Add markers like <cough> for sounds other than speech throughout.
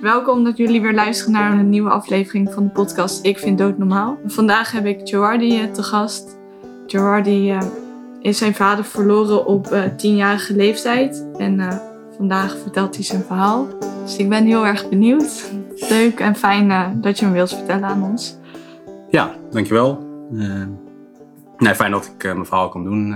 Welkom dat jullie weer luisteren naar een nieuwe aflevering van de podcast Ik vind dood normaal. Vandaag heb ik Gerardi eh, te gast. Gerardi uh, is zijn vader verloren op uh, tienjarige leeftijd en uh, vandaag vertelt hij zijn verhaal. Dus ik ben heel erg benieuwd. Leuk en fijn dat je hem wilt vertellen aan ons. Ja, dankjewel. nee, fijn dat ik mijn verhaal kan doen.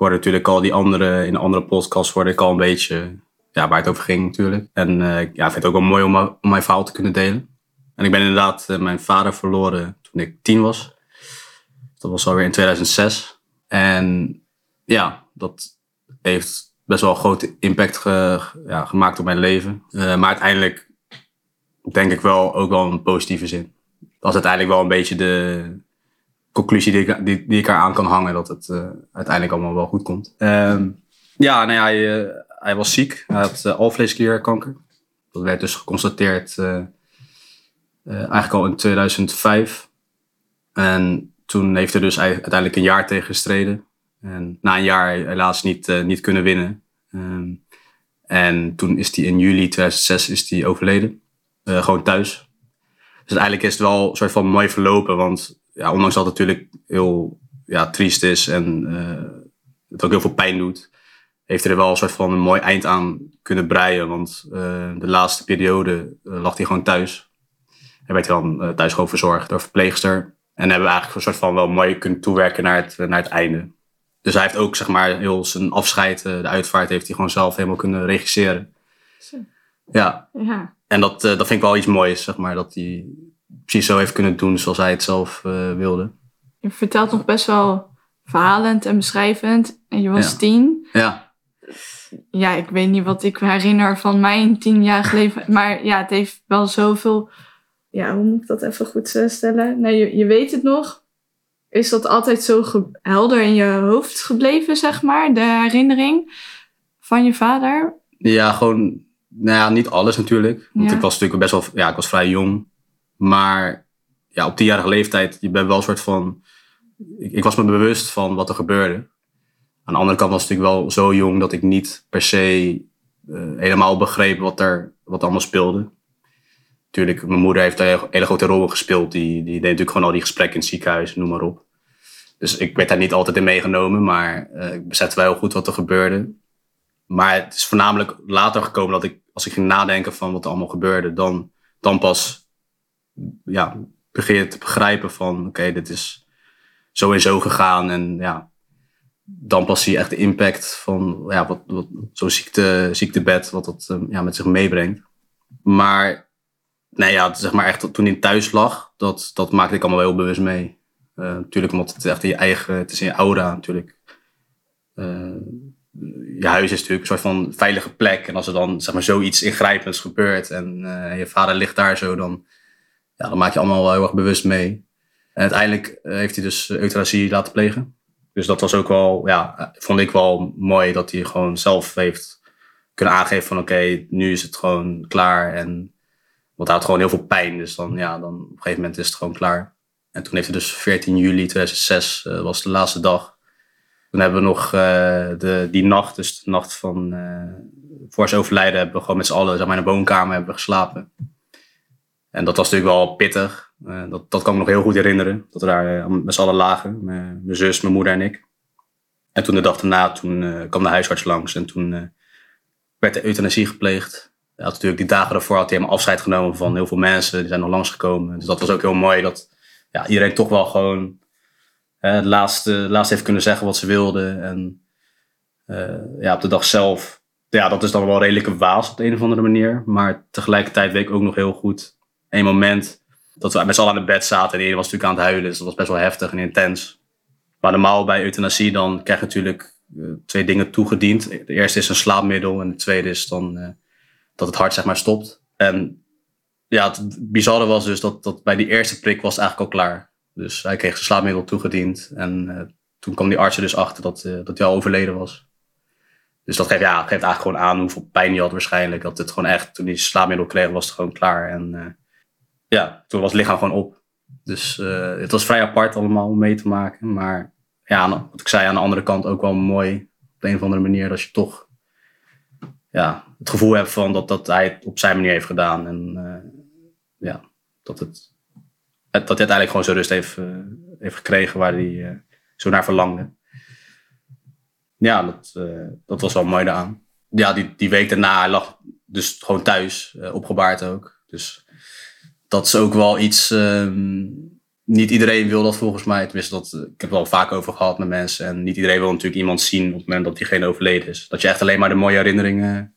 Hoorde natuurlijk al die andere, in de andere podcasts hoorde ik al een beetje ja, waar het over ging natuurlijk. En uh, ja, ik vind het ook wel mooi om, om, mijn verhaal te kunnen delen. En ik ben inderdaad uh, mijn vader verloren toen ik tien was. Dat was alweer in 2006. En ja, dat heeft best wel een grote impact ja, gemaakt op mijn leven. Maar uiteindelijk denk ik wel ook wel een positieve zin. Dat is uiteindelijk wel een beetje de conclusie die ik, die, die ik eraan kan hangen. Dat het uiteindelijk allemaal wel goed komt. Ehm, ja, nou ja, hij was ziek. Hij had uh, alvleesklierkanker. Dat werd dus geconstateerd eigenlijk al in 2005. En toen heeft hij dus uiteindelijk een jaar tegen gestreden. En na een jaar helaas niet, niet kunnen winnen. Um, en toen is hij in juli 2006 is hij overleden. gewoon thuis. Dus eigenlijk is het wel een soort van mooi verlopen. Want ja, ondanks dat het natuurlijk heel ja, triest is en het ook heel veel pijn doet heeft hij er wel een soort van een mooi eind aan kunnen breien. Want uh, de laatste periode uh, lag hij gewoon thuis. Hij werd dan thuis gewoon verzorgd door verpleegster. En hebben we eigenlijk een soort van wel mooi kunnen toewerken naar het, naar het einde. Dus hij heeft ook zeg maar heel zijn afscheid, de uitvaart, heeft hij gewoon zelf helemaal kunnen regisseren. Ja. ja. En dat, dat vind ik wel iets moois, zeg maar. Dat hij precies zo heeft kunnen doen zoals hij het zelf wilde. Je vertelt nog best wel verhalend en beschrijvend. En je was tien. Ja ja, ik weet niet wat ik herinner van mijn tien jaar leven. Maar ja, het heeft wel zoveel. Ja, hoe moet ik dat even goed eh, stellen? Nee, je, je weet het nog. Is dat altijd zo helder in je hoofd gebleven, zeg maar? De herinnering van je vader? Ja, gewoon. Nou ja, niet alles natuurlijk. Want ik was natuurlijk best wel. Ja, ik was vrij jong. Maar ja, op tienjarige leeftijd, je bent wel een soort van. Ik, ik was me bewust van wat er gebeurde. Aan de andere kant was ik natuurlijk wel zo jong dat ik niet per se uh, helemaal begreep wat er wat allemaal speelde. Natuurlijk, mijn moeder heeft een hele grote rol gespeeld. Die, die deed natuurlijk gewoon al die gesprekken in het ziekenhuis, noem maar op. Dus ik werd daar niet altijd in meegenomen, maar uh, ik besefte wel heel goed wat er gebeurde. Maar het is voornamelijk later gekomen dat ik, als ik ging nadenken van wat er allemaal gebeurde, dan, dan pas ja, begin je te begrijpen van oké, dit is zo en zo gegaan. En ja, dan pas zie je echt de impact van ja, wat, wat, zo'n ziekte, ziektebed, wat dat ehm, ja, met zich meebrengt. Maar nee, ja, zeg maar echt toen hij thuis lag, dat, dat maakte ik allemaal heel bewust mee. Uh, natuurlijk omdat het echt in je eigen, het is in je aura natuurlijk. Uh, je huis is natuurlijk een soort van veilige plek. En als er dan zeg maar zoiets ingrijpends gebeurt en uh, je vader ligt daar zo, dan, ja, dan maak je allemaal wel heel erg bewust mee. En uiteindelijk heeft hij dus euthanasie laten plegen. Dus dat was ook wel, ja, vond ik wel mooi dat hij gewoon zelf heeft kunnen aangeven van oké, nu is het gewoon klaar. En want hij had gewoon heel veel pijn. Dus dan, ja, dan op een gegeven moment is het gewoon klaar. En toen heeft hij dus 14 juli 2006, uh, was de laatste dag. Toen hebben we nog de, die nacht, dus de nacht van uh, voor zijn overlijden, hebben we gewoon met z'n allen zeg in de woonkamer hebben geslapen. En dat was natuurlijk wel pittig. Uh, dat, dat kan ik me nog heel goed herinneren. Dat we daar uh, met z'n allen lagen. Mijn zus, mijn moeder en ik. En toen de dag daarna, toen uh, kwam de huisarts langs. En toen werd de euthanasie gepleegd. Hij had natuurlijk die dagen daarvoor had hij helemaal afscheid genomen van heel veel mensen. Die zijn nog langsgekomen. Dus dat was ook heel mooi. Dat ja, iedereen toch wel gewoon het laatste, laatste heeft kunnen zeggen wat ze wilden. En ja, op de dag zelf, ja, dat is dan wel redelijke waas op de een of andere manier. Maar tegelijkertijd weet ik ook nog heel goed een moment dat we met z'n allen aan het bed zaten en iedereen was natuurlijk aan het huilen. Dus dat was best wel heftig en intens. Maar normaal bij euthanasie dan krijg je natuurlijk uh, twee dingen toegediend. De eerste is een slaapmiddel en de tweede is dan uh, dat het hart zeg maar stopt. En ja, het bizarre was dus dat, dat bij die eerste prik was het eigenlijk al klaar. Dus hij kreeg zijn slaapmiddel toegediend en uh, toen kwam die arts er dus achter dat, dat hij al overleden was. Dus dat geeft, ja, geeft eigenlijk gewoon aan hoeveel pijn hij had waarschijnlijk. Dat het gewoon echt, toen hij slaapmiddel kreeg, was het gewoon klaar. En ja, toen was het lichaam gewoon op. Dus uh, het was vrij apart allemaal om mee te maken. Maar ja, wat ik zei aan de andere kant ook wel mooi. op de een of andere manier. Dat je toch ja, het gevoel hebt van dat, dat hij het op zijn manier heeft gedaan. En ja, dat, het, dat hij uiteindelijk gewoon zijn rust heeft, heeft gekregen waar hij zo naar verlangde. Ja, dat, dat was wel mooi aan. Ja, die, die week daarna, lag dus gewoon thuis, opgebaard ook. Dus dat is ook wel iets. Ehm, niet iedereen wil dat volgens mij. Tenminste, dat, ik heb het wel vaak over gehad met mensen. En niet iedereen wil natuurlijk iemand zien op het moment dat diegene overleden is. Dat je echt alleen maar de mooie herinneringen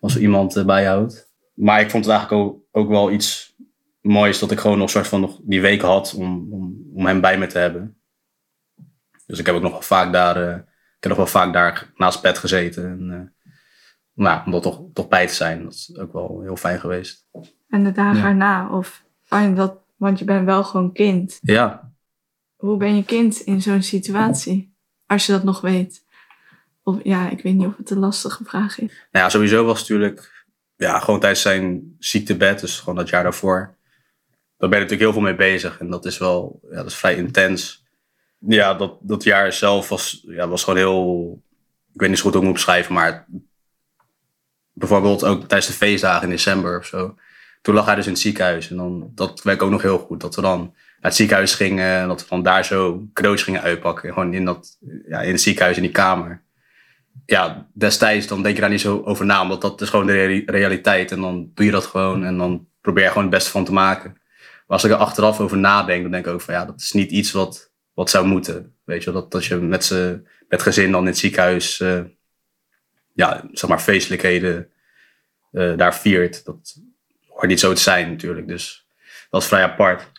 van zo iemand uh, bijhoudt. Maar ik vond het eigenlijk ook, ook wel iets moois dat ik gewoon nog soort van nog die week had om, om, om hem bij me te hebben. Dus ik heb ook nog wel vaak daar, uh, ik heb nog wel vaak daar naast bed gezeten. En, nou, om dat toch, toch bij te zijn, dat is ook wel heel fijn geweest. En de dagen erna? Of, dat, want je bent wel gewoon kind. Ja. Hoe ben je kind in zo'n situatie? Als je dat nog weet. Of ja, ik weet niet of het een lastige vraag is. Nou ja, sowieso was het natuurlijk ja, gewoon tijdens zijn ziektebed, dus gewoon dat jaar daarvoor. Daar ben je natuurlijk heel veel mee bezig. En dat is wel ja, dat is vrij intens. Ja, dat, dat jaar zelf was, ja, was gewoon heel. Ik weet niet zo goed hoe ik moet beschrijven, maar bijvoorbeeld ook tijdens de feestdagen in december of zo toen lag hij dus in het ziekenhuis. En dan, dat werkt ook nog heel goed. Dat we dan naar het ziekenhuis gingen. En dat we dan daar zo cadeautjes gingen uitpakken. Gewoon in, dat, ja, in het ziekenhuis, in die kamer. Ja, destijds dan denk je daar niet zo over na. Want dat is gewoon de realiteit. En dan doe je dat gewoon. En dan probeer je gewoon het beste van te maken. Maar als ik er achteraf over nadenk, dan denk ik ook van ja, dat is niet iets wat, wat zou moeten. Weet je, dat, dat je met, ze, met gezin dan in het ziekenhuis, uh, ja, zeg maar feestelijkheden uh, daar viert. Dat, hoort niet zo te zijn natuurlijk. Dus dat is vrij apart.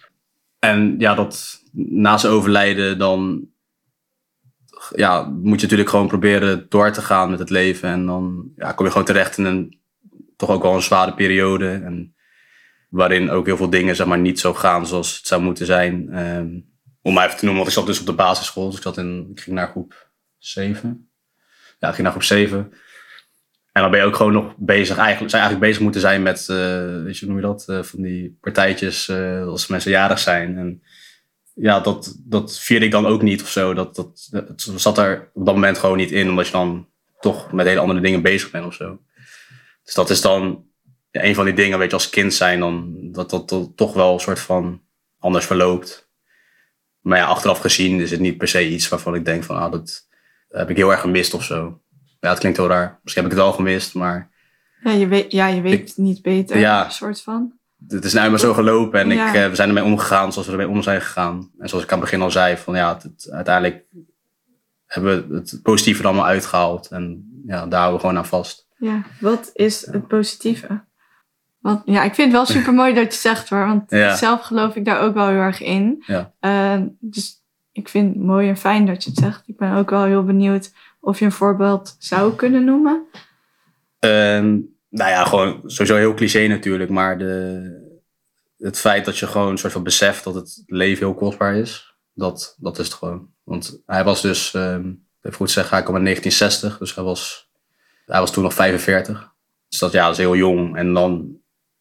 En ja, dat na zijn overlijden dan ja, moet je natuurlijk gewoon proberen door te gaan met het leven. En dan ja, kom je gewoon terecht in een toch ook wel een zware periode. En waarin ook heel veel dingen zeg maar, niet zo gaan zoals het zou moeten zijn. Um, om maar even te noemen, want ik zat dus op de basisschool. Dus ik, zat in, ik ging naar groep 7. Ja, ik ging naar groep 7. En dan ben je ook gewoon nog bezig, eigenlijk, zou eigenlijk bezig moeten zijn met, uh, weet je, hoe noem je dat, uh, van die partijtjes uh, als mensen jarig zijn. En ja, dat, dat vierde ik dan ook niet of zo. Dat, dat, zat er op dat moment gewoon niet in, omdat je dan toch met hele andere dingen bezig bent of zo. Dus dat is dan een van die dingen, weet je, als kind zijn, dan dat dat, toch wel een soort van anders verloopt. Maar ja, achteraf gezien is het niet per se iets waarvan ik denk van, ah, dat heb ik heel erg gemist of zo. Ja, het klinkt heel raar. Misschien heb ik het al gemist, maar... Ja, je weet, ja, je weet het niet beter, ja, soort van. Het is nou maar zo gelopen en ik, uh, we zijn ermee omgegaan zoals we ermee om zijn gegaan. En zoals ik aan het begin al zei, van ja, het, uiteindelijk hebben we het positieve er allemaal uitgehaald. En ja, daar houden we gewoon aan vast. Ja, wat is het positieve? Want ja, ik vind het wel <laughs> super mooi dat je zegt hoor. Want zelf geloof ik daar ook wel heel erg in. Ja. Uh, dus ik vind het mooi en fijn dat je het zegt. Ik ben ook wel heel benieuwd of je een voorbeeld zou kunnen noemen? Ehm, nou ja, gewoon sowieso heel cliché natuurlijk. Maar de, het feit dat je gewoon een soort van beseft dat het leven heel kostbaar is. Dat, dat is het gewoon. Want hij was dus, um, even goed zeggen, hij kwam in 1960. Dus hij was, hij was toen nog 45. Dus dat, ja, dat is heel jong. En dan,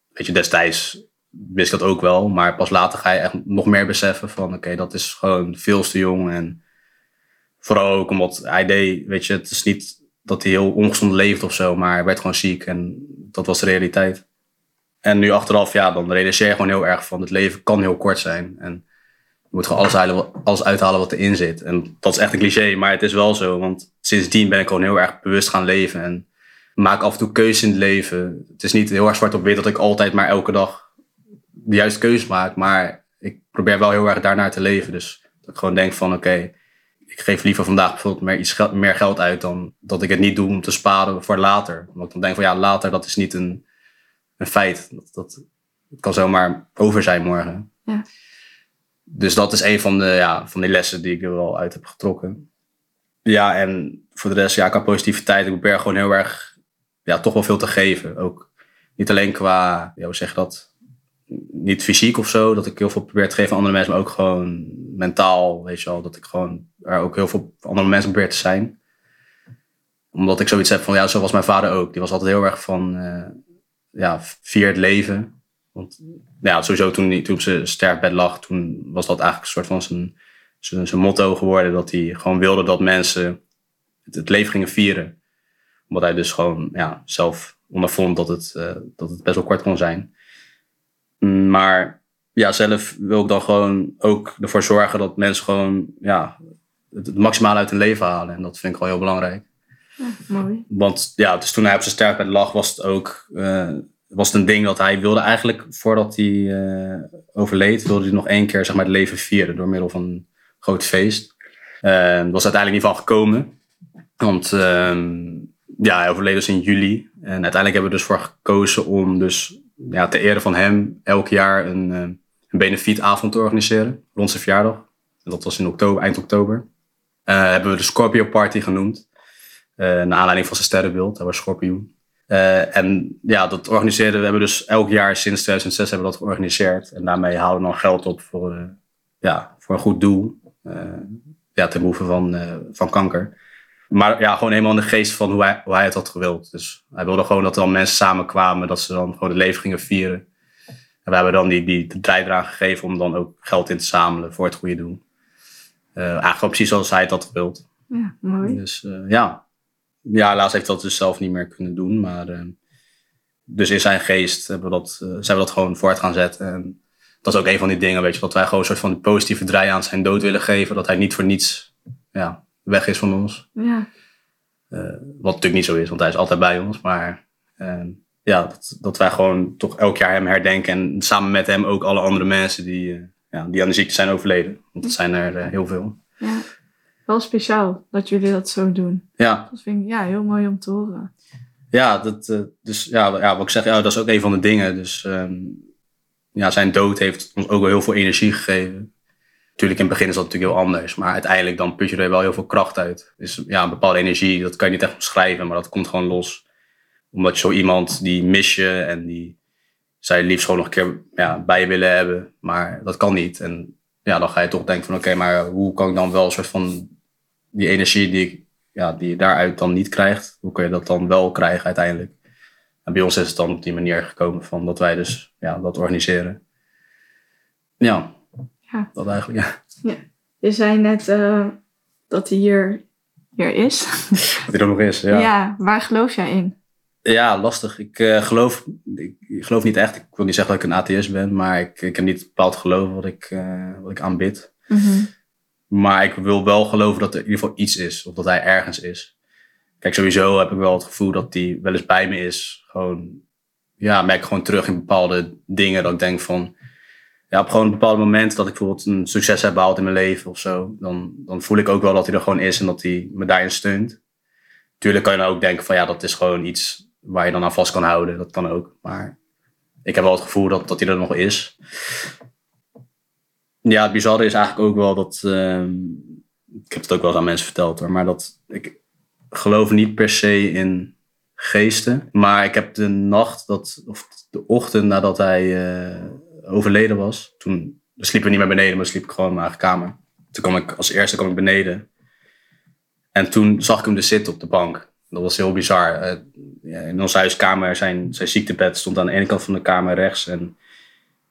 weet je, destijds wist ik dat ook wel. Maar pas later ga je echt nog meer beseffen van... Oké, dat is gewoon veel te jong. En Vooral ook omdat hij deed, weet je, het is niet dat hij heel ongezond leeft of zo, maar hij werd gewoon ziek en dat was de realiteit. En nu achteraf, ja, dan realiseer je gewoon heel erg van het leven kan heel kort zijn. En je moet gewoon alles, halen, alles uithalen wat erin zit. En dat is echt een cliché, maar het is wel zo. Want sindsdien ben ik gewoon heel erg bewust gaan leven. En maak af en toe keuzes in het leven. Het is niet heel erg zwart op wit dat ik altijd maar elke dag de juiste keuze maak. Maar ik probeer wel heel erg daarnaar te leven. Dus dat ik gewoon denk van oké, ik geef liever vandaag bijvoorbeeld meer, iets meer geld uit dan dat ik het niet doe om te sparen voor later. Omdat ik dan denk van ja, later dat is niet een, een feit. Dat, dat, het kan zomaar over zijn morgen. Ja. Dus dat is een van de, ja, van die lessen die ik er wel uit heb getrokken. Ja, en voor de rest, ja, qua positiviteit, ik probeer gewoon heel erg, ja, toch wel veel te geven. Ook niet alleen qua, ja, hoe zeg je dat, niet fysiek of zo, dat ik heel veel probeer te geven aan andere mensen, maar ook gewoon mentaal, weet je wel, dat ik gewoon er ook heel veel andere mensen probeer te zijn. Omdat ik zoiets heb van, ja, zo was mijn vader ook. Die was altijd heel erg van, uh, ja, vier het leven. Want ja, sowieso toen hij toen op sterfbed lag, toen was dat eigenlijk een soort van zijn, zijn, zijn motto geworden. Dat hij gewoon wilde dat mensen het, leven gingen vieren. Omdat hij dus gewoon ja, zelf ondervond dat het, uh, dat het best wel kort kon zijn. Maar ja, zelf wil ik dan gewoon ook ervoor zorgen dat mensen gewoon ja, het, maximaal uit hun leven halen. En dat vind ik wel heel belangrijk. Ja, mooi. Want ja, dus toen hij op zijn sterfbed lag, was het ook uh, was het een ding dat hij wilde eigenlijk, voordat hij uh, overleed, wilde hij nog één keer zeg maar, het leven vieren door middel van een groot feest. Uh, dat was uiteindelijk niet van gekomen. Want ehm, ja, hij overleed dus in juli. En uiteindelijk hebben we dus voor gekozen om dus ja, ter ere van hem elk jaar een, een benefietavond te organiseren rond zijn verjaardag. En dat was in oktober, eind oktober. hebben we de Scorpio Party genoemd. Uh, naar aanleiding van zijn sterrenbeeld. Hij was schorpioen. Uh, en ja, dat organiseren we. hebben dus elk jaar sinds 2006 hebben we dat georganiseerd. En daarmee halen we dan geld op voor, uh, ja, voor een goed doel. ja, ten behoeve van, van kanker. Maar ja, gewoon helemaal in de geest van hoe hij, hoe hij het had gewild. Dus hij wilde gewoon dat er dan mensen samenkwamen. Dat ze dan gewoon het leven gingen vieren. En we hebben dan die, die bijdrage gegeven om dan ook geld in te zamelen voor het goede doel. eigenlijk precies zoals hij het had gewild. Ja, mooi. Dus ja, ja, helaas heeft dat dus zelf niet meer kunnen doen. Maar uh, dus in zijn geest hebben we dat, zijn we dat gewoon voort gaan zetten. En dat is ook een van die dingen, weet je, dat wij gewoon een soort van positieve draai aan zijn dood willen geven. Dat hij niet voor niets ja, weg is van ons. Ja. Uh, wat natuurlijk niet zo is, want hij is altijd bij ons. Maar ja, dat, dat wij gewoon toch elk jaar hem herdenken. En samen met hem ook alle andere mensen die, ja, die aan de ziekte zijn overleden. Want dat zijn er heel veel. Ja wel speciaal dat jullie dat zo doen. Ja. Dat vind ik ja, heel mooi om te horen. Ja, dat, dus ja, ja, wat ik zeg, ja, dat is ook een van de dingen. Dus um, ja, zijn dood heeft ons ook wel heel veel energie gegeven. Natuurlijk, in het begin is dat natuurlijk heel anders. Maar uiteindelijk dan put je er wel heel veel kracht uit. Dus ja, een bepaalde energie, dat kan je niet echt beschrijven. Maar dat komt gewoon los. Omdat je zo iemand, die mis je en die je liefst gewoon nog een keer ja, bij willen hebben. Maar dat kan niet. En ja, dan ga je toch denken van oké, maar hoe kan ik dan wel een soort van die energie die, ik, ja, die je daaruit dan niet krijgt, hoe kun je dat dan wel krijgen uiteindelijk? En bij ons is het dan op die manier gekomen van dat wij dus ja, dat organiseren. Ja, ja. dat eigenlijk, ja. ja. Je zei net uh, dat hij hier, hier is. <laughs> Dat hij er nog is, ja. Ja, waar geloof jij in? Ja, lastig. Ik, uh, geloof, ik, ik, geloof niet echt. Ik wil niet zeggen dat ik een atheïst ben, maar ik, ik heb niet bepaald geloof wat ik, uh, wat ik aanbid. Mm -hmm. Maar ik wil wel geloven dat er in ieder geval iets is. Of dat hij ergens is. Kijk, sowieso heb ik wel het gevoel dat hij wel eens bij me is. Gewoon, ja, merk ik gewoon terug in bepaalde dingen. Dat ik denk van, ja, op gewoon een bepaald moment dat ik bijvoorbeeld een succes heb behaald in mijn leven of zo. Dan, dan voel ik ook wel dat hij er gewoon is en dat hij me daarin steunt. Tuurlijk kan je dan ook denken van, ja, dat is gewoon iets waar je dan aan vast kan houden. Dat kan ook. Maar ik heb wel het gevoel dat, dat hij er nog is. Ja, het bizarre is eigenlijk ook wel dat. Uh, ik heb het ook wel eens aan mensen verteld hoor, maar dat ik geloof niet per se in geesten. Maar ik heb de nacht, dat, of de ochtend nadat hij uh, overleden was, toen sliepen we niet meer beneden, maar sliep ik gewoon in mijn eigen kamer. Toen kwam ik als eerste kwam ik beneden. En toen zag ik hem dus zitten op de bank. Dat was heel bizar. Uh, in onze huiskamer, zijn, zijn ziektebed stond aan de ene kant van de kamer rechts. En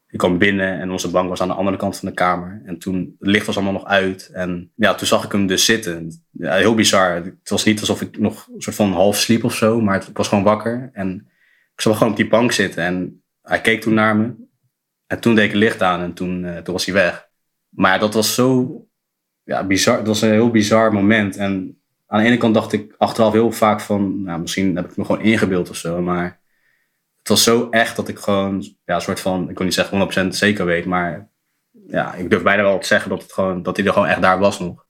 ik kwam binnen en onze bank was aan de andere kant van de kamer. En toen, het licht was allemaal nog uit. En ja, toen zag ik hem dus zitten. Ja, heel bizar. Het was niet alsof ik nog een soort van half sliep of zo, maar ik was gewoon wakker. En ik zat gewoon op die bank zitten en hij keek toen naar me. En toen deed ik het licht aan en toen, uh, toen was hij weg. Maar dat was zo ja, bizar. Dat was een heel bizar moment. En aan de ene kant dacht ik achteraf heel vaak van, nou, misschien heb ik me gewoon ingebeeld of zo, maar het was zo echt dat ik gewoon, ja, een soort van, ik wil niet zeggen 100% zeker weet, maar ja, ik durf bijna wel te zeggen dat, het gewoon, dat hij er gewoon echt daar was nog.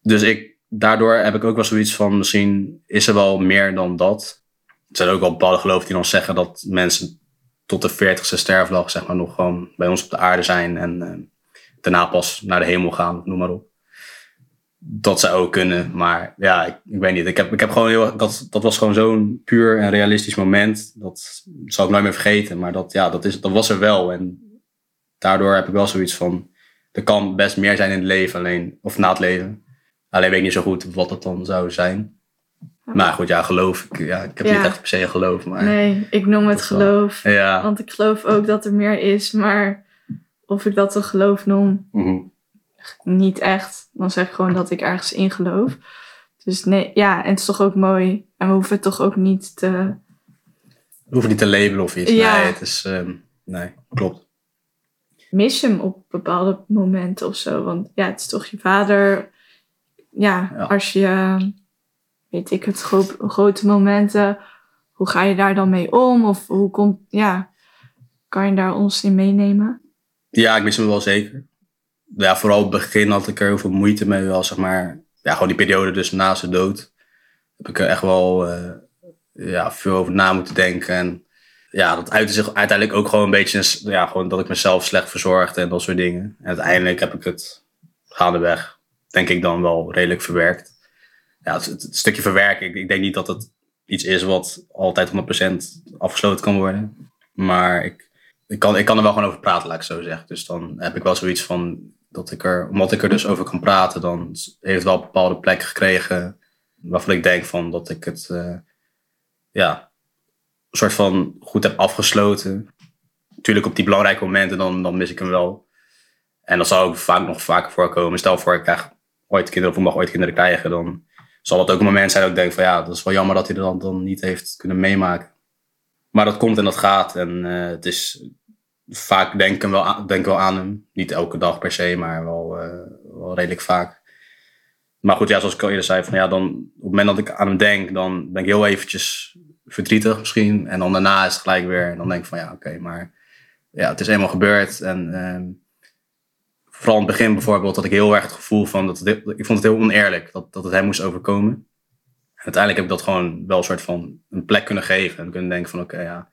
Dus ik, daardoor heb ik ook wel zoiets van, misschien is er wel meer dan dat. Er zijn ook wel bepaalde geloven die dan zeggen dat mensen tot de 40ste sterfdag, zeg maar, nog gewoon bij ons op de aarde zijn en uh, daarna pas naar de hemel gaan, noem maar op dat zou ook kunnen. Maar ja, ik, ik, weet niet. Ik heb, ik heb gewoon heel, dat, dat was gewoon zo'n puur en realistisch moment. Dat zal ik nooit meer vergeten. Maar dat, ja, dat, is, dat was er wel. En daardoor heb ik wel zoiets van. Er kan best meer zijn in het leven, alleen, of na het leven. Alleen weet ik niet zo goed wat dat dan zou zijn. Maar goed, ja, geloof. Ik, ja, ik heb Ja. niet echt per se geloof. Maar Nee, ik noem het wel- geloof. ja. Want ik geloof ook dat er meer is, maar of ik dat een geloof noem, Mhm. niet echt. Dan zeg ik gewoon dat ik ergens in geloof. Dus nee, ja, en het is toch ook mooi. En we hoeven het toch ook niet te... We hoeven niet te labelen of iets. Ja. Nee, het is... ehm, nee, klopt. Mis je hem op bepaalde momenten of zo? Want ja, het is toch je vader. Ja. als je, weet ik het, gro- grote momenten, hoe ga je daar dan mee om? Of hoe komt, ja, kan je daar ons in meenemen? Ja, ik mis hem wel zeker. Ja, vooral op het begin had ik er heel veel moeite mee. Wel, zeg maar, ja, gewoon die periode dus na zijn dood. Heb ik er echt wel eh, ja, veel over na moeten denken. En ja, dat zich uiteindelijk ook gewoon een beetje... Ja, gewoon dat ik mezelf slecht verzorgde en dat soort dingen. En uiteindelijk heb ik het gaandeweg, denk ik dan wel redelijk verwerkt. Ja, het, stukje verwerken, ik, ik denk niet dat het iets is wat altijd 100% afgesloten kan worden. Maar ik, ik kan, ik kan er wel gewoon over praten, laat ik zo zeggen. Dus dan heb ik wel zoiets van dat ik er, omdat ik er dus over kan praten, dan heeft het wel een bepaalde plek gekregen waarvan ik denk van dat ik het eh, ja, een soort van goed heb afgesloten. Natuurlijk op die belangrijke momenten, dan, dan mis ik hem wel. En dat zal ook vaak nog vaker voorkomen. Stel voor ik krijg ooit kinderen of ik mag ooit kinderen krijgen, dan zal het ook een moment zijn dat ik denk van ja, dat is wel jammer dat hij er dan, dan niet heeft kunnen meemaken. Maar dat komt en dat gaat. En eh, het is vaak denk ik wel, aan, denk wel aan hem. Niet elke dag per se, maar wel, eh, wel redelijk vaak. Maar goed, ja, zoals ik al eerder zei, van, ja, dan, op het moment dat ik aan hem denk, dan ben ik heel eventjes verdrietig misschien. En dan daarna is het gelijk weer. En dan denk ik van ja, oké, maar ja, het is eenmaal gebeurd. En ehm, vooral in het begin bijvoorbeeld had ik heel erg het gevoel van, dat ik vond het heel oneerlijk dat, dat het hem moest overkomen. Uiteindelijk heb ik dat gewoon wel een soort van een plek kunnen geven. En kunnen denken van oké, ja,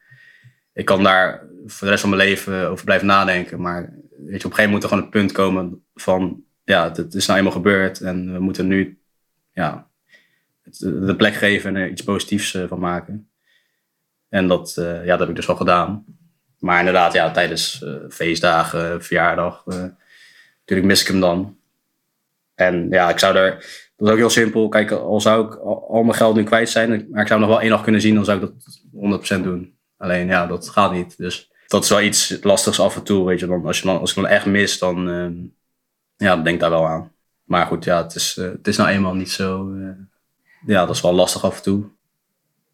ik kan daar voor de rest van mijn leven over blijven nadenken. Maar weet je, op een gegeven moment moet er gewoon een punt komen van, ja, het, is nou eenmaal gebeurd en we moeten nu ja, de plek geven en er iets positiefs eh, van maken. En dat, eh, ja, dat heb ik dus wel gedaan. Maar inderdaad, ja, tijdens eh, feestdagen, verjaardag, natuurlijk mis ik hem dan. En ja, ik zou er, dat is ook heel simpel. Kijk, al zou ik al, mijn geld nu kwijt zijn, maar ik zou nog wel één dag kunnen zien, dan zou ik dat 100% doen. Alleen ja, dat gaat niet. Dus dat is wel iets lastigs af en toe, weet je. Dan, als, je dan, als ik hem echt mis, dan ehm, ja, denk daar wel aan. Maar goed, ja, het is, eh, het is nou eenmaal niet zo. eh, ja, dat is wel lastig af en toe.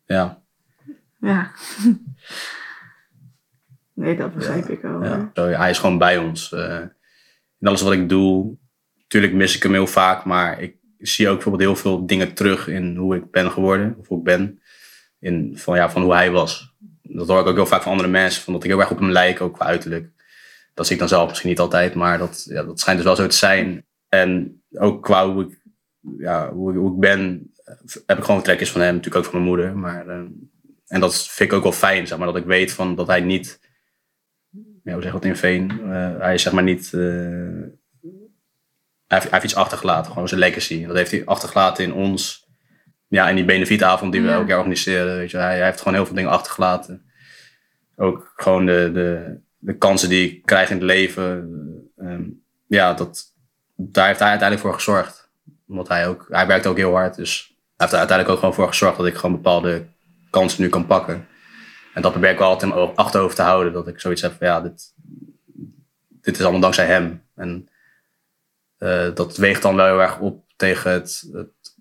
Ja, Ja. <laughs> nee, dat begrijp ik wel. ja. Zo, hij is gewoon bij ons. In alles wat ik doe. Natuurlijk mis ik hem heel vaak, maar ik zie ook bijvoorbeeld heel veel dingen terug in hoe ik ben geworden, of hoe ik ben. In, van, ja, van hoe hij was. Dat hoor ik ook heel vaak van andere mensen, van dat ik heel erg op hem lijk, ook qua uiterlijk. Dat zie ik dan zelf misschien niet altijd, maar dat, ja, dat schijnt dus wel zo te zijn. En ook qua hoe ik, ja, hoe, hoe ik ben, heb ik gewoon trekjes van hem, natuurlijk ook van mijn moeder. Maar, eh, en dat vind ik ook wel fijn, zeg maar, dat ik weet van, dat hij niet, ja, hoe zeg dat in Veen? Eh, hij is zeg maar niet, eh, hij, heeft, hij heeft iets achtergelaten, gewoon zijn legacy. Dat heeft hij achtergelaten in ons, ja, in die benefietavond die we Ja. elk jaar organiseren. Weet je. Hij, hij heeft gewoon heel veel dingen achtergelaten. Ook gewoon de, de, de kansen die ik krijg in het leven. ehm, ja, dat, daar heeft hij uiteindelijk voor gezorgd. Omdat hij ook, hij werkt ook heel hard. Dus hij heeft er uiteindelijk ook gewoon voor gezorgd dat ik gewoon bepaalde kansen nu kan pakken. En dat probeer ik wel altijd in mijn achterhoofd te houden. Dat ik zoiets heb van ja, dit, dit is allemaal dankzij hem. En eh, dat weegt dan wel heel erg op tegen het, het,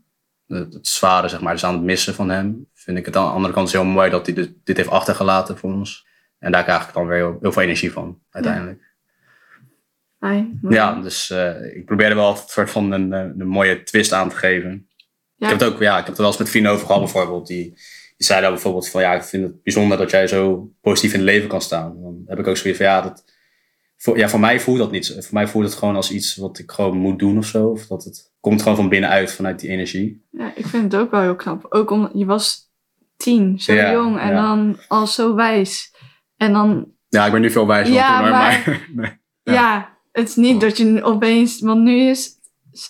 het, het zware, zeg maar. Dus aan het missen van hem. Vind ik het aan de andere kant heel mooi dat hij dit, dit heeft achtergelaten voor ons. En daar krijg ik dan weer heel, heel veel energie van, uiteindelijk. Mooi. Ja, dus eh, ik probeer er wel een soort van een, eh, een mooie twist aan te geven. Ja. Ik heb het ook, ja, ik heb het er wel eens met vrienden over gehad bijvoorbeeld. Die, die zeiden bijvoorbeeld van, ja, ik vind het bijzonder dat jij zo positief in het leven kan staan. Dan heb ik ook zoiets van, ja, dat, voor, ja, voor mij voelt dat niet. zo. Voor mij voelt het gewoon als iets wat ik gewoon moet doen of zo. Of dat het komt gewoon van binnenuit, vanuit die energie. Ja, ik vind het ook wel heel knap. Ook omdat je was tien, zo Ja, jong en ja. dan al zo wijs. En dan, Ja, ik ben nu veel wijzer dan Ja, toen, hoor, maar- maar... <laughs> nee. ja, Ja. het is niet dat je opeens, want nu is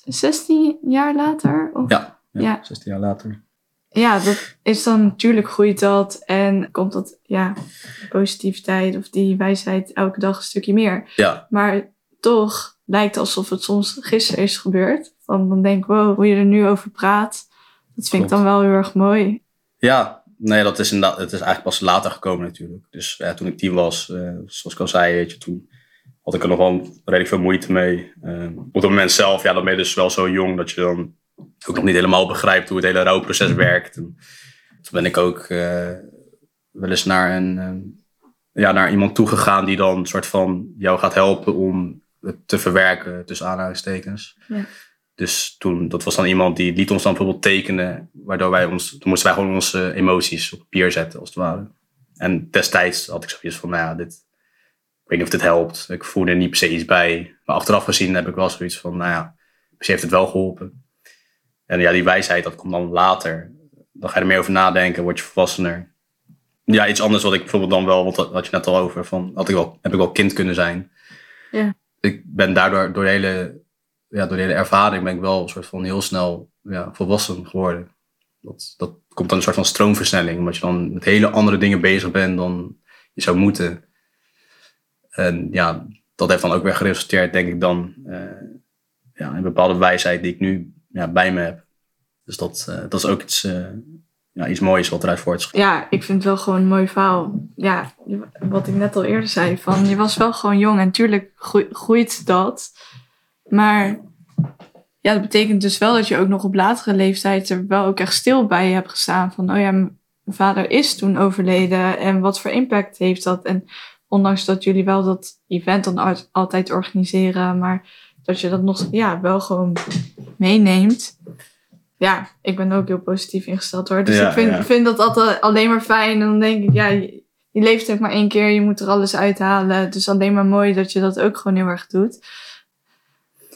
het 16 jaar later. Of, Ja, ja, Ja. 16 jaar later. Ja, dat is dan natuurlijk groeit dat en komt dat, ja, positiviteit of die wijsheid elke dag een stukje meer. Ja, Maar toch lijkt alsof het soms gisteren is gebeurd. Van dan denk ik, wow, hoe je er nu over praat, dat vind ik dan wel heel erg mooi. Ja, nee, dat is, inderdaad, het is eigenlijk pas later gekomen natuurlijk. Dus ja, toen ik tien was, eh, zoals ik al zei, weet je, toen had ik er nog wel redelijk veel moeite mee. Eh, op het moment zelf, ja, dan ben je dus wel zo jong dat je dan ook nog niet helemaal begrijpt hoe het hele rouwproces werkt. En toen ben ik ook wel eens naar, een, ja, naar iemand toegegaan die dan een soort van jou gaat helpen om het te verwerken, tussen aanhalingstekens. Ja. Dus toen, dat was dan iemand die liet ons dan bijvoorbeeld tekenen, waardoor wij ons, toen moesten wij gewoon onze emoties op papier zetten, als het ware. En destijds had ik zoiets van, nou ja, dit, ik weet niet of dit helpt. Ik voelde er niet per se iets bij. Maar achteraf gezien heb ik wel zoiets van, nou ja, misschien heeft het wel geholpen. En ja, die wijsheid, dat komt dan later. Dan ga je er meer over nadenken, word je volwassener. Ja, iets anders wat ik bijvoorbeeld dan wel, want dat had je net al over, van, had ik wel, heb ik wel kind kunnen zijn. Ja. Ik ben daardoor, door de hele ja, door de hele ervaring ben ik wel een soort van heel snel ja, volwassen geworden. Dat, dat komt dan een soort van stroomversnelling, omdat je dan met hele andere dingen bezig bent dan je zou moeten. En ja, dat heeft dan ook weer geresulteerd, denk ik dan, uh, ja, in een bepaalde wijsheid die ik nu ja, bij me heb. Dus dat, uh, dat is ook iets, uh, ja, iets moois wat eruit voortschrift. Ja, ik vind het wel gewoon een mooi verhaal. Ja, wat ik net al eerder zei, van je was wel gewoon jong en natuurlijk groeit dat. Maar ja, dat betekent dus wel dat je ook nog op latere leeftijd er wel ook echt stil bij hebt gestaan. Van, oh ja, mijn vader is toen overleden en wat voor impact heeft dat? En ondanks dat jullie wel dat event dan altijd organiseren, maar dat je dat nog ja, wel gewoon meeneemt. Ja, ik ben ook heel positief ingesteld hoor. Dus ik vind, vind dat altijd alleen maar fijn. En dan denk ik, ja, je, je leeft ook maar één keer, je moet er alles uithalen. Dus alleen maar mooi dat je dat ook gewoon heel erg doet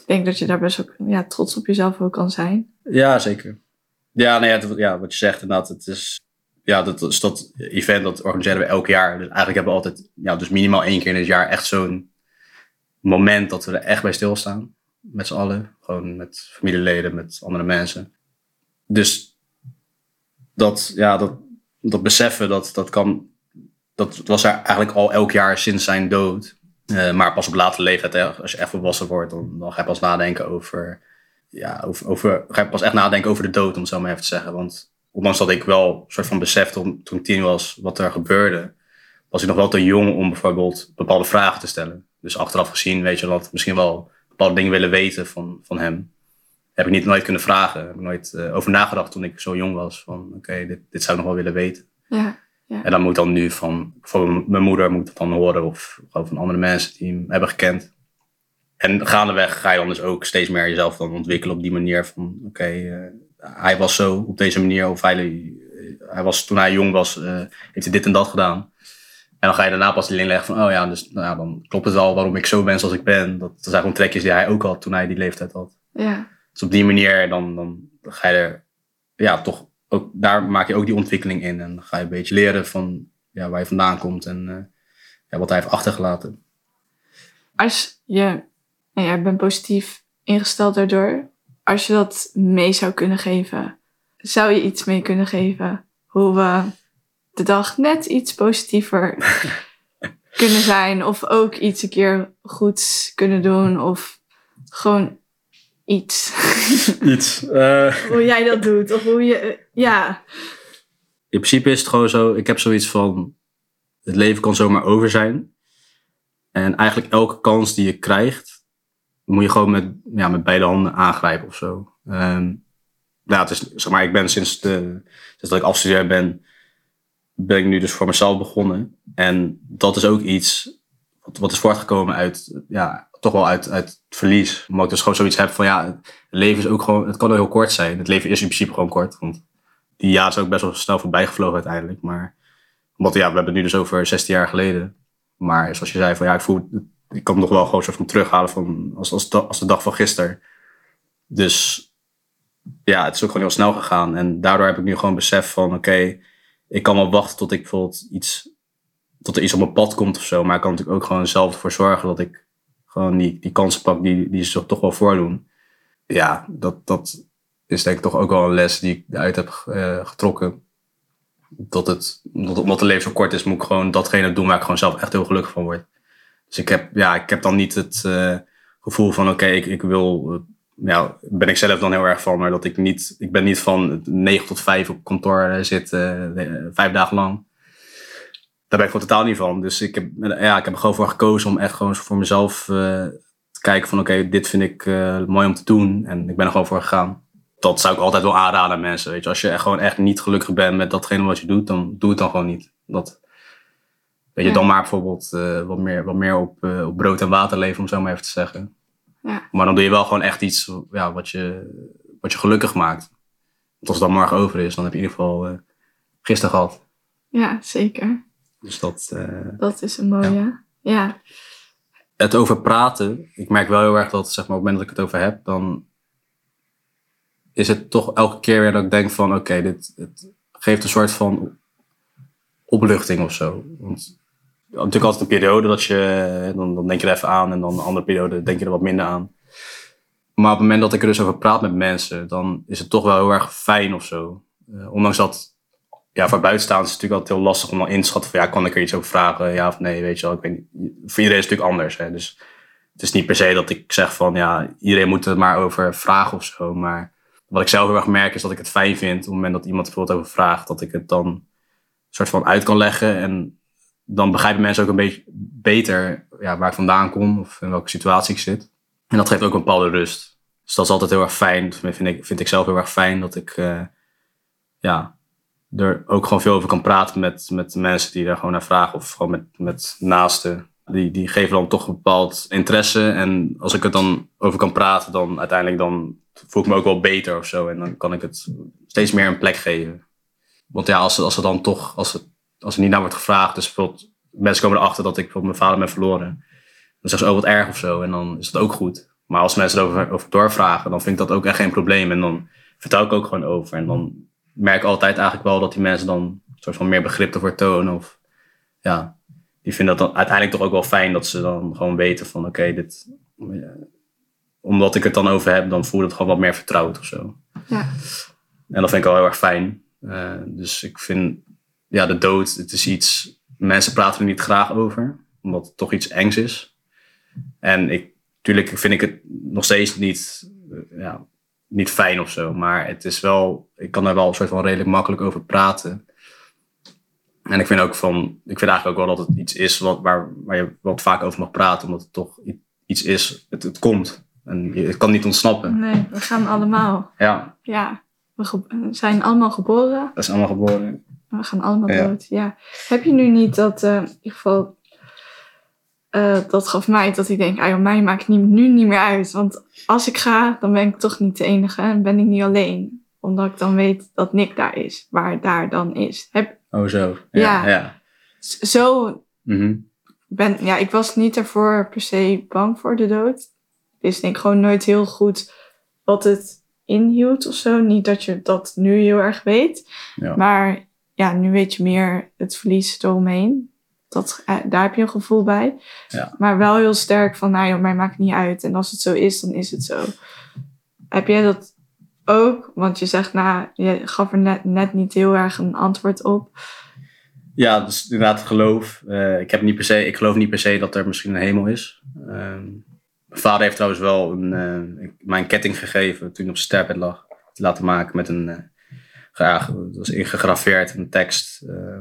ik denk dat je daar best ook ja, trots op jezelf ook kan zijn. Ja, zeker. Ja, nee, het, ja wat je zegt inderdaad. Het is, ja, dat, is dat event dat organiseren we elk jaar. Dus eigenlijk hebben we altijd, ja, dus minimaal één keer in het jaar echt zo'n moment dat we er echt bij stilstaan. Met z'n allen. Gewoon met familieleden, met andere mensen. Dus dat, ja, dat, dat beseffen, dat, dat kan, dat was er eigenlijk al elk jaar sinds zijn dood. Uh, maar pas op latere leeftijd, als je echt volwassen wordt, dan, dan ga je pas nadenken over, ja, over, over, ga je pas echt nadenken over de dood, om het zo maar even te zeggen. Want ondanks dat ik wel een soort van besefte toen, toen ik tien was wat er gebeurde, was ik nog wel te jong om bijvoorbeeld bepaalde vragen te stellen. Dus achteraf gezien, weet je, dat misschien wel bepaalde dingen willen weten van, van hem. Heb ik niet nooit kunnen vragen. Heb ik nooit uh, over nagedacht toen ik zo jong was. Van oké, dit, dit zou ik nog wel willen weten. Ja. Ja. En dan moet dan nu van, van mijn moeder moet het dan horen of gewoon van andere mensen die hem hebben gekend. En gaandeweg ga je dan dus ook steeds meer jezelf dan ontwikkelen op die manier van oké, eh, hij was zo op deze manier of hij, hij was toen hij jong was, uh, heeft hij dit en dat gedaan. En dan ga je daarna pas de link leggen van oh ja, dus nou, dan klopt het wel waarom ik zo ben zoals ik ben. Dat, zijn gewoon trekjes die hij ook had toen hij die leeftijd had. Ja. Dus op die manier dan, dan ga je er ja, toch ook, daar maak je ook die ontwikkeling in. En ga je een beetje leren van ja, waar je vandaan komt en uh, ja, wat hij heeft achtergelaten. Als je, nou ja, bent positief ingesteld daardoor. Als je dat mee zou kunnen geven, zou je iets mee kunnen geven? Hoe we de dag net iets positiever <laughs> kunnen zijn. Of ook iets een keer goeds kunnen doen. Of gewoon iets. <laughs> Iets. Uh... hoe jij dat doet. Of hoe je, ja. In principe is het gewoon zo, ik heb zoiets van, het leven kan zomaar over zijn. En eigenlijk elke kans die je krijgt, moet je gewoon met, ja, met beide handen aangrijpen of zo. Um, ja, het is, zeg maar, ik ben sinds, de, sinds dat ik afgestudeerd ben, ben ik nu dus voor mezelf begonnen. En dat is ook iets wat, wat is voortgekomen uit, ja, toch wel uit, uit verlies. Omdat ik dus gewoon zoiets heb van, ja, het leven is ook gewoon, het kan heel kort zijn. Het leven is in principe gewoon kort. Want die jaar is ook best wel snel voorbij gevlogen uiteindelijk. Maar, omdat ja, we hebben het nu dus over 16 jaar geleden. Maar zoals je zei, van ja, ik voel, ik kan nog wel gewoon soort van terughalen van, als, als, als de dag van gisteren. Dus ja, het is ook gewoon heel snel gegaan. En daardoor heb ik nu gewoon besef van, oké, ik kan wel wachten tot ik bijvoorbeeld iets, tot er iets op mijn pad komt of zo. Maar ik kan natuurlijk ook gewoon zelf ervoor zorgen dat ik gewoon die, die kansen pak die, die ze toch wel voordoen. Ja, dat, dat is denk ik toch ook wel een les die ik eruit heb uh, getrokken. Dat het, omdat het leven zo kort is, moet ik gewoon datgene doen waar ik gewoon zelf echt heel gelukkig van word. Dus ik heb, ja, ik heb dan niet het uh, gevoel van oké, ik, ik wil. Ja, ben ik zelf dan heel erg van, maar dat ik niet. Ik ben niet van 9 tot 5 op kantoor zitten, vijf dagen lang daar ben ik gewoon totaal niet van. Dus ik heb, ja, ik heb er gewoon voor gekozen om echt gewoon voor mezelf te kijken van oké, dit vind ik mooi om te doen. En ik ben er gewoon voor gegaan. dat zou ik altijd wel aanraden aan mensen. Weet je, als je echt gewoon echt niet gelukkig bent met datgene wat je doet, dan doe het dan gewoon niet. Dat, weet je, Ja. dan maar bijvoorbeeld eh, wat meer, wat meer op, eh, op brood en water leven, om zo maar even te zeggen. Ja. Maar dan doe je wel gewoon echt iets ja, wat, je, wat je gelukkig maakt. Want als het dan morgen over is, dan heb je in ieder geval eh, gisteren gehad. Ja, zeker. Dus dat, eh, Dat is een mooie. Ja. het over praten, ik merk wel heel erg dat zeg maar, op het moment dat ik het over heb, dan is het toch elke keer weer dat ik denk van oké, dit het geeft een soort van opluchting of zo. Want natuurlijk altijd een periode dat je, dan, dan denk je er even aan en dan een andere periode denk je er wat minder aan. Maar op het moment dat ik er dus over praat met mensen, dan is het toch wel heel erg fijn of zo. Eh, ondanks dat, ja, voor buitenstaanders is het natuurlijk altijd heel lastig om dan in te schatten van ja, kan ik er iets over vragen, ja of nee, weet je wel. Ik weet. Voor iedereen is het natuurlijk anders. Hè? Dus het is niet per se dat ik zeg van ja, iedereen moet er maar over vragen of zo. Maar wat ik zelf heel erg merk is dat ik het fijn vind op het moment dat iemand bijvoorbeeld over vraagt, dat ik het dan soort van uit kan leggen. En dan begrijpen mensen ook een beetje beter ja, waar ik vandaan kom of in welke situatie ik zit. En dat geeft ook een bepaalde rust. Dus dat is altijd heel erg fijn. Dat vind ik, vind ik zelf heel erg fijn dat ik eh, ja, er ook gewoon veel over kan praten met, met mensen die daar gewoon naar vragen. Of gewoon met, met naasten. Die, die geven dan toch een bepaald interesse. En als ik er dan over kan praten, dan uiteindelijk dan voel ik me ook wel beter of zo. En dan kan ik het steeds meer een plek geven. Want ja, als, als er dan toch, als, het, als er niet naar wordt gevraagd, dus bijvoorbeeld mensen komen erachter dat ik mijn vader ben verloren. Dan zeggen ze, oh wat erg of zo. En dan is dat ook goed. Maar als mensen erover over doorvragen, dan vind ik dat ook echt geen probleem. En dan vertel ik ook gewoon over. En dan merk ik altijd eigenlijk wel dat die mensen dan een soort van meer begrip ervoor tonen. Of ja, die vinden dat dan uiteindelijk toch ook wel fijn dat ze dan gewoon weten van oké, dit. omdat ik het dan over heb, dan voelt het gewoon wat meer vertrouwd of zo. Ja. En dat vind ik wel heel erg fijn. Eh, dus ik vind, ja, de dood, het is iets, mensen praten er niet graag over, omdat het toch iets engs is. En ik, natuurlijk vind ik het nog steeds niet, eh, ja, niet fijn of zo, maar het is wel, ik kan er wel een soort van redelijk makkelijk over praten. En ik vind ook van, ik vind eigenlijk ook wel dat het iets is wat, waar, waar je wat vaak over mag praten, omdat het toch iets is, het, het komt. En je, het kan niet ontsnappen. Nee, we gaan allemaal. Ja, Ja. We we zijn allemaal geboren. dat is allemaal geboren. We gaan allemaal Ja. dood. Ja. Heb je nu niet dat, eh, in ieder geval, eh, dat gaf mij dat ik denk, ah, mij maakt niet, nu niet meer uit. Want als ik ga, dan ben ik toch niet de enige en ben ik niet alleen. Omdat ik dan weet dat Nick daar is, waar daar dan is. Heb, Oh zo. Ja. ja. zo Mhm. ben, ja, ik was niet ervoor per se bang voor de dood. Denk ik gewoon nooit heel goed wat het inhield of zo. Niet dat je dat nu heel erg weet. Ja. Maar ja, nu weet je meer het verlies eromheen. Dat, eh, daar heb je een gevoel bij. Ja. Maar wel heel sterk van, nou joh, mij maakt niet uit. En als het zo is, dan is het zo. Heb jij dat ook? Want je zegt, nou, je gaf er net, net niet heel erg een antwoord op. Ja, dus inderdaad geloof. Eh, ik, heb niet per se, ik geloof niet per se dat er misschien een hemel is. Ehm, mijn vader heeft trouwens wel een, eh, mij een ketting gegeven toen hij op zijn sterfbed lag. Te laten maken met een, ja, was ingegraveerd, een tekst. eh,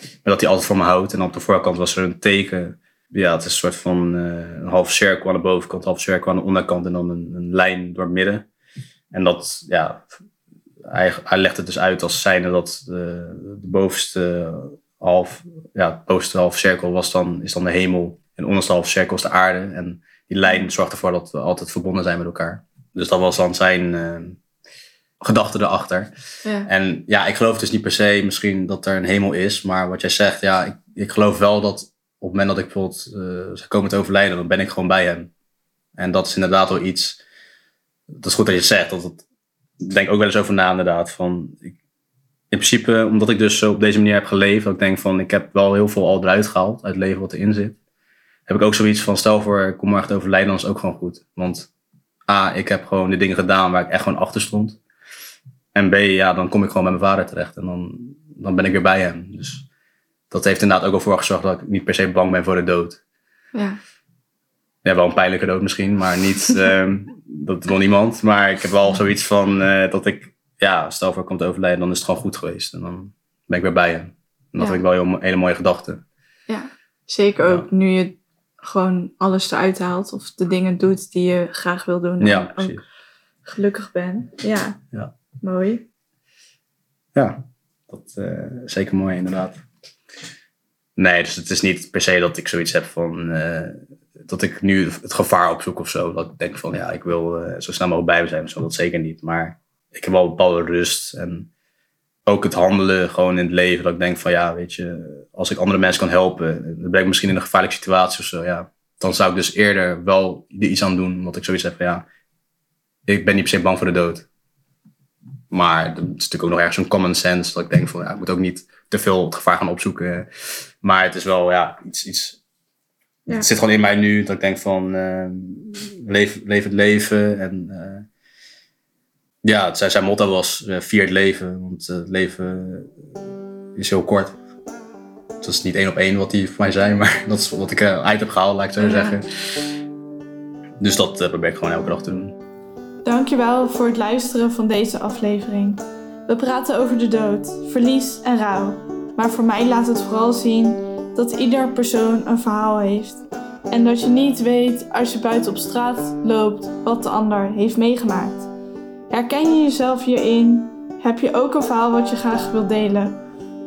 maar dat hij altijd voor me houdt. En op de voorkant was er een teken. Ja, het is een soort van eh, een halve cirkel aan de bovenkant, een halve cirkel aan de onderkant en dan een, een lijn door het midden. En dat, ja, hij, hij legt het dus uit als zijnde dat de, de bovenste half, ja, bovenste halve cirkel was dan, is dan de hemel. En de onderste halve cirkel is de aarde. En die lijn zorgt ervoor dat we altijd verbonden zijn met elkaar. Dus dat was dan zijn eh, gedachte erachter. Ja. En ja, ik geloof dus niet per se misschien dat er een hemel is. Maar wat jij zegt, ja, ik, ik geloof wel dat op het moment dat ik bijvoorbeeld eh zou komen te overlijden, dan ben ik gewoon bij hem. En dat is inderdaad wel iets. Dat is goed dat je het zegt. Dat het, ik denk ook wel eens over na, inderdaad. Van, ik, in principe, omdat ik dus zo op deze manier heb geleefd, dat ik denk van, ik heb wel heel veel al eruit gehaald uit het leven wat erin zit. Heb ik ook zoiets van, stel voor, ik kom morgen te overlijden, dan is het ook gewoon goed. Want A, ik heb gewoon de dingen gedaan waar ik echt gewoon achter stond. En B, ja, dan kom ik gewoon bij mijn vader terecht en dan, dan ben ik weer bij hem. Dus dat heeft inderdaad ook al voor gezorgd dat ik niet per se bang ben voor de dood. Ja. Ja, wel een pijnlijke dood misschien, maar niet, <laughs> ehm, dat wil niemand. Maar ik heb wel zoiets van eh, dat ik, ja, stel voor ik kom te overlijden, dan is het gewoon goed geweest. En dan ben ik weer bij hem. En dat Ja. vind ik wel een heel, hele mooie gedachte. Ja, zeker Ja. ook nu je gewoon alles eruit haalt of de dingen doet die je graag wil doen. Ja, En ook gelukkig ben. Ja, Ja. Mooi. Ja, dat uh, zeker mooi inderdaad. Nee, dus het is niet per se dat ik zoiets heb van uh, dat ik nu het gevaar opzoek of zo. Dat ik denk van ja, ik wil uh, zo snel mogelijk bij me zijn. Zo, dat zeker niet. Maar ik heb wel een bepaalde rust en ook het handelen gewoon in het leven. Dat ik denk van ja, weet je, als ik andere mensen kan helpen, dan ben ik misschien in een gevaarlijke situatie of zo. Ja, dan zou ik dus eerder wel er iets aan doen. Omdat ik zoiets heb van ja, ik ben niet per se bang voor de dood. Maar het is natuurlijk ook nog ergens een common sense. Dat ik denk van ja, ik moet ook niet te veel het gevaar gaan opzoeken. Maar het is wel ja, iets. iets ja. Het zit gewoon in mij nu dat ik denk van uh, leef, leef het leven. En uh, ja, zijn, zijn motto was uh, vier het leven. Want het leven is heel kort. Dat is niet één op één wat die voor mij zijn. <laughs> Maar dat is wat ik uit heb gehaald, laat ik zo ja. zeggen. Dus dat probeer ik gewoon elke dag te doen. Dankjewel voor het luisteren van deze aflevering. We praten over de dood, verlies en rouw. Maar voor mij laat het vooral zien dat ieder persoon een verhaal heeft. En dat je niet weet als je buiten op straat loopt wat de ander heeft meegemaakt. Herken je jezelf hierin? Heb je ook een verhaal wat je graag wilt delen?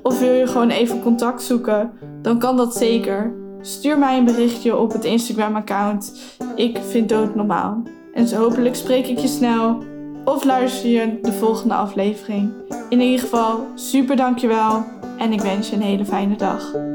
Of wil je gewoon even contact zoeken? Dan kan dat zeker. Stuur mij een berichtje op het Instagram-account. Ik vind dood normaal. En zo hopelijk spreek ik je snel of luister je de volgende aflevering. In ieder geval, super dankjewel en ik wens je een hele fijne dag.